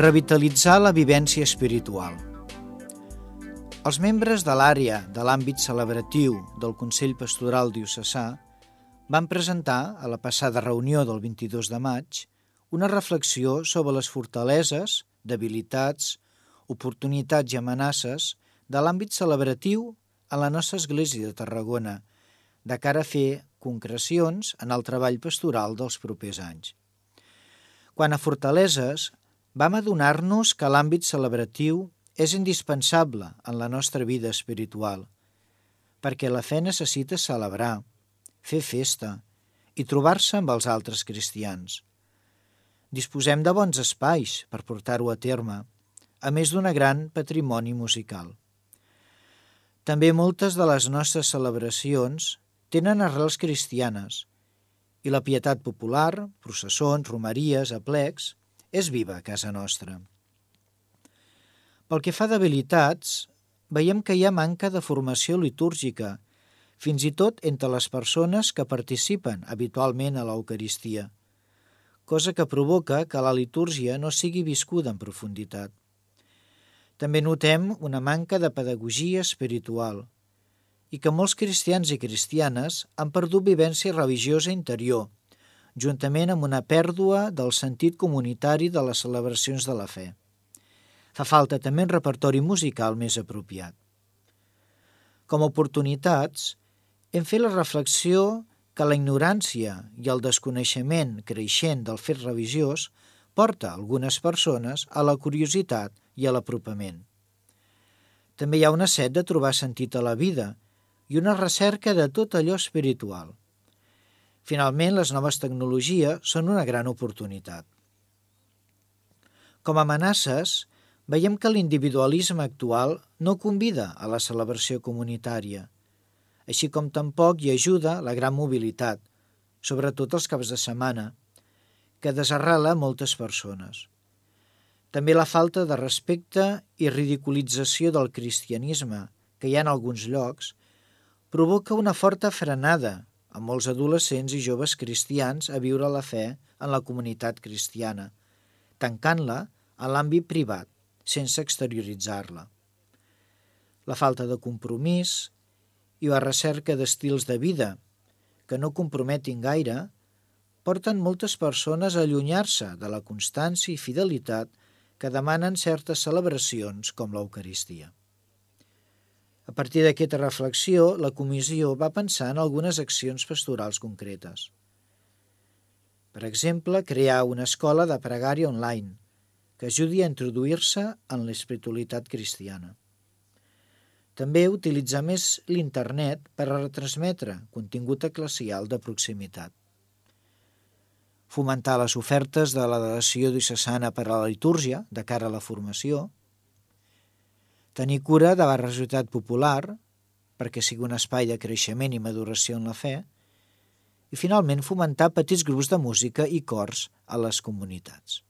Revitalitzar la vivència espiritual. Els membres de l'àrea de l'àmbit celebratiu del Consell Pastoral Diocesà van presentar, a la passada reunió del 22 de maig, una reflexió sobre les fortaleses, debilitats, oportunitats i amenaces de l'àmbit celebratiu a la nostra Església de Tarragona, de cara a fer concrecions en el treball pastoral dels propers anys. Quan a fortaleses, vam adonar-nos que l'àmbit celebratiu és indispensable en la nostra vida espiritual, perquè la fe necessita celebrar, fer festa i trobar-se amb els altres cristians. Disposem de bons espais per portar-ho a terme, a més d'un gran patrimoni musical. També moltes de les nostres celebracions tenen arrels cristianes i la pietat popular, processons, romeries, aplecs, és viva a casa nostra. Pel que fa d'habilitats, veiem que hi ha manca de formació litúrgica, fins i tot entre les persones que participen habitualment a l'Eucaristia, cosa que provoca que la litúrgia no sigui viscuda en profunditat. També notem una manca de pedagogia espiritual i que molts cristians i cristianes han perdut vivència religiosa interior, juntament amb una pèrdua del sentit comunitari de les celebracions de la fe. Fa falta també un repertori musical més apropiat. Com a oportunitats, hem fet la reflexió que la ignorància i el desconeixement creixent del fet religiós porta algunes persones a la curiositat i a l'apropament. També hi ha una set de trobar sentit a la vida i una recerca de tot allò espiritual. Finalment, les noves tecnologies són una gran oportunitat. Com a amenaces, veiem que l'individualisme actual no convida a la celebració comunitària, així com tampoc hi ajuda la gran mobilitat, sobretot els caps de setmana, que desarrela moltes persones. També la falta de respecte i ridiculització del cristianisme que hi ha en alguns llocs provoca una forta frenada a molts adolescents i joves cristians a viure la fe en la comunitat cristiana, tancant-la a l'àmbit privat, sense exterioritzar-la. La falta de compromís i la recerca d'estils de vida que no comprometin gaire porten moltes persones a allunyar-se de la constància i fidelitat que demanen certes celebracions com l'Eucaristia. A partir d'aquesta reflexió, la comissió va pensar en algunes accions pastorals concretes. Per exemple, crear una escola de pregària online que ajudi a introduir-se en l'espiritualitat cristiana. També utilitzar més l'internet per a retransmetre contingut eclesial de proximitat. Fomentar les ofertes de la delegació diocesana per a la litúrgia de cara a la formació, tenir cura de la resultat popular, perquè sigui un espai de creixement i maduració en la fe, i finalment fomentar petits grups de música i cors a les comunitats.